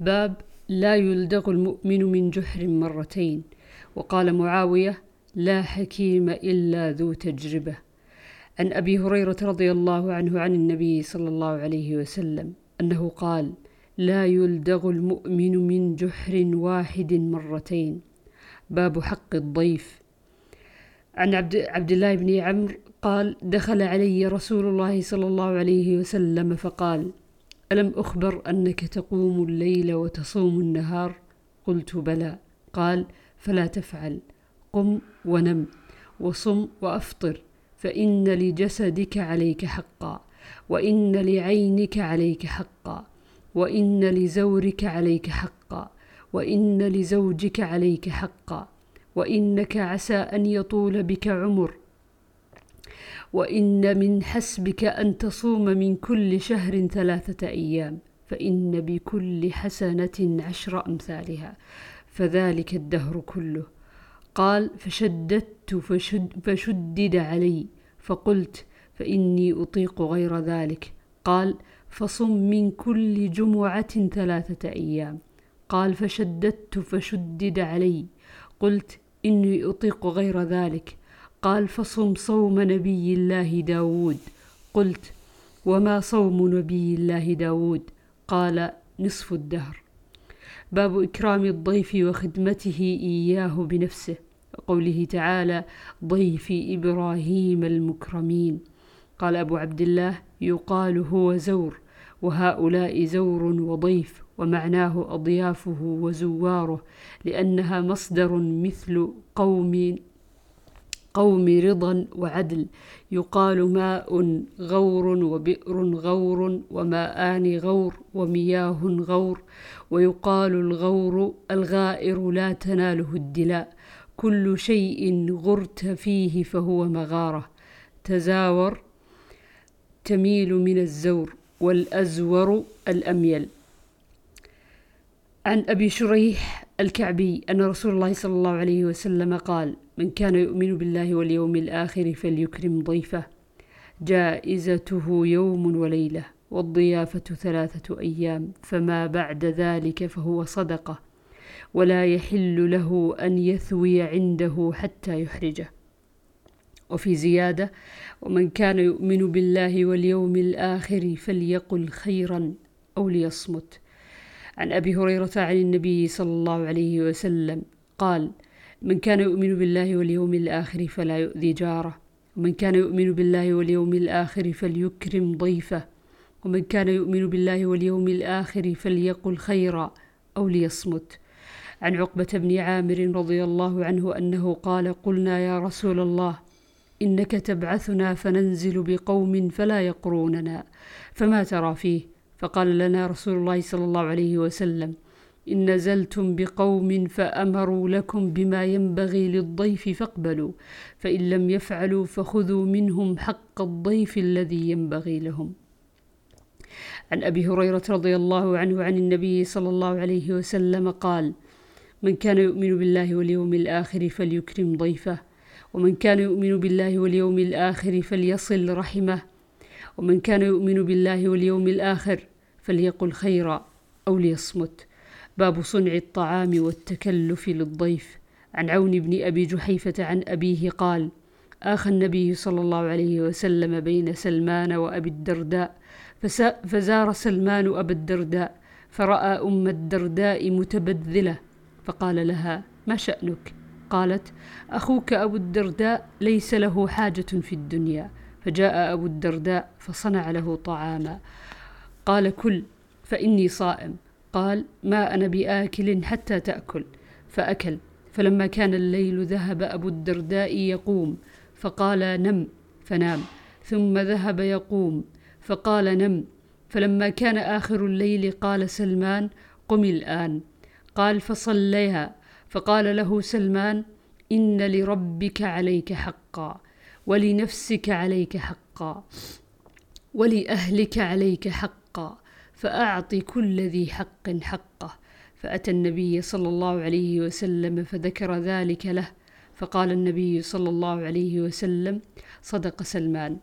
باب لا يلدغ المؤمن من جحر مرتين. وقال معاوية لا حكيم إلا ذو تجربة. عن أبي هريرة رضي الله عنه عن النبي صلى الله عليه وسلم أنه قال لا يلدغ المؤمن من جحر واحد مرتين. باب حق الضيف. عن عبد, عبد الله بن عمرو قال دخل علي رسول الله صلى الله عليه وسلم فقال ألم أخبر أنك تقوم الليل وتصوم النهار؟ قلت بلى. قال فلا تفعل. قم ونم وصم وأفطر فإن لجسدك عليك حقا وإن لعينك عليك حقا وإن لزورك عليك حقا وإن لزوجك عليك حقا وإنك عسى أن يطول بك عمر. وإن من حسبك أن تصوم من كل شهر ثلاثة أيام فإن بكل حسنة عشر أمثالها فذلك الدهر كله. قال فشددت فشد فشدد علي فقلت فإني أطيق غير ذلك. قال فصم من كل جمعة ثلاثة أيام. قال فشددت فشدد علي قلت إني أطيق غير ذلك. قال فصم صوم نبي الله داود. قلت وما صوم نبي الله داود؟ قال نصف الدهر. باب إكرام الضيف وخدمته إياه بنفسه. وقوله تعالى ضيف إبراهيم المكرمين. قال أبو عبد الله يقال هو زور وهؤلاء زور وضيف ومعناه أضيافه وزواره لأنها مصدر مثل قوم قوم رضا وعدل. يقال ماء غور وبئر غور وماءان غور ومياه غور. ويقال الغور الغائر لا تناله الدلاء. كل شيء غرت فيه فهو مغارة. تزاور تميل من الزور والأزور الأميل. عن أبي شريح الكعبي أن رسول الله صلى الله عليه وسلم قال من كان يؤمن بالله واليوم الآخر فليكرم ضيفه. جائزته يوم وليلة والضيافة ثلاثة أيام فما بعد ذلك فهو صدقة ولا يحل له أن يثوي عنده حتى يحرجه. وفي زيادة ومن كان يؤمن بالله واليوم الآخر فليقل خيرا أو ليصمت. عن أبي هريرة عن النبي صلى الله عليه وسلم قال من كان يؤمن بالله واليوم الآخر فلا يؤذي جاره. ومن كان يؤمن بالله واليوم الآخر فليكرم ضيفه. ومن كان يؤمن بالله واليوم الآخر فليقل خيرا أو ليصمت. عن عقبة بن عامر رضي الله عنه أنه قال قلنا يا رسول الله إنك تبعثنا فننزل بقوم فلا يقروننا فما ترى فيه؟ فقال لنا رسول الله صلى الله عليه وسلم إن نزلتم بقوم فأمروا لكم بما ينبغي للضيف فاقبلوا فإن لم يفعلوا فخذوا منهم حق الضيف الذي ينبغي لهم. عن أبي هريرة رضي الله عنه عن النبي صلى الله عليه وسلم قال من كان يؤمن بالله واليوم الآخر فليكرم ضيفه ومن كان يؤمن بالله واليوم الآخر فليصل رحمه ومن كان يؤمن بالله واليوم الآخر فليقل خيرا أو ليصمت باب صنع الطعام والتكلف للضيف. عن عون بن أبي جحيفة عن أبيه قال آخى النبي صلى الله عليه وسلم بين سلمان وأبي الدرداء فزار سلمان أبا الدرداء فرأى أم الدرداء متبذلة فقال لها ما شأنك؟ قالت أخوك أبو الدرداء ليس له حاجة في الدنيا. فجاء أبو الدرداء فصنع له طعاما. قال كل فإني صائم. قال ما أنا بآكل حتى تأكل. فأكل. فلما كان الليل ذهب أبو الدرداء يقوم فقال نم. فنام. ثم ذهب يقوم فقال نم. فلما كان آخر الليل قال سلمان قم الآن. قال فصليها. فقال له سلمان إن لربك عليك حقا ولنفسك عليك حقا ولأهلك عليك حقا. فأعط كل ذي حق حقه. فأتى النبي صلى الله عليه وسلم فذكر ذلك له. فقال النبي صلى الله عليه وسلم صدق سلمان.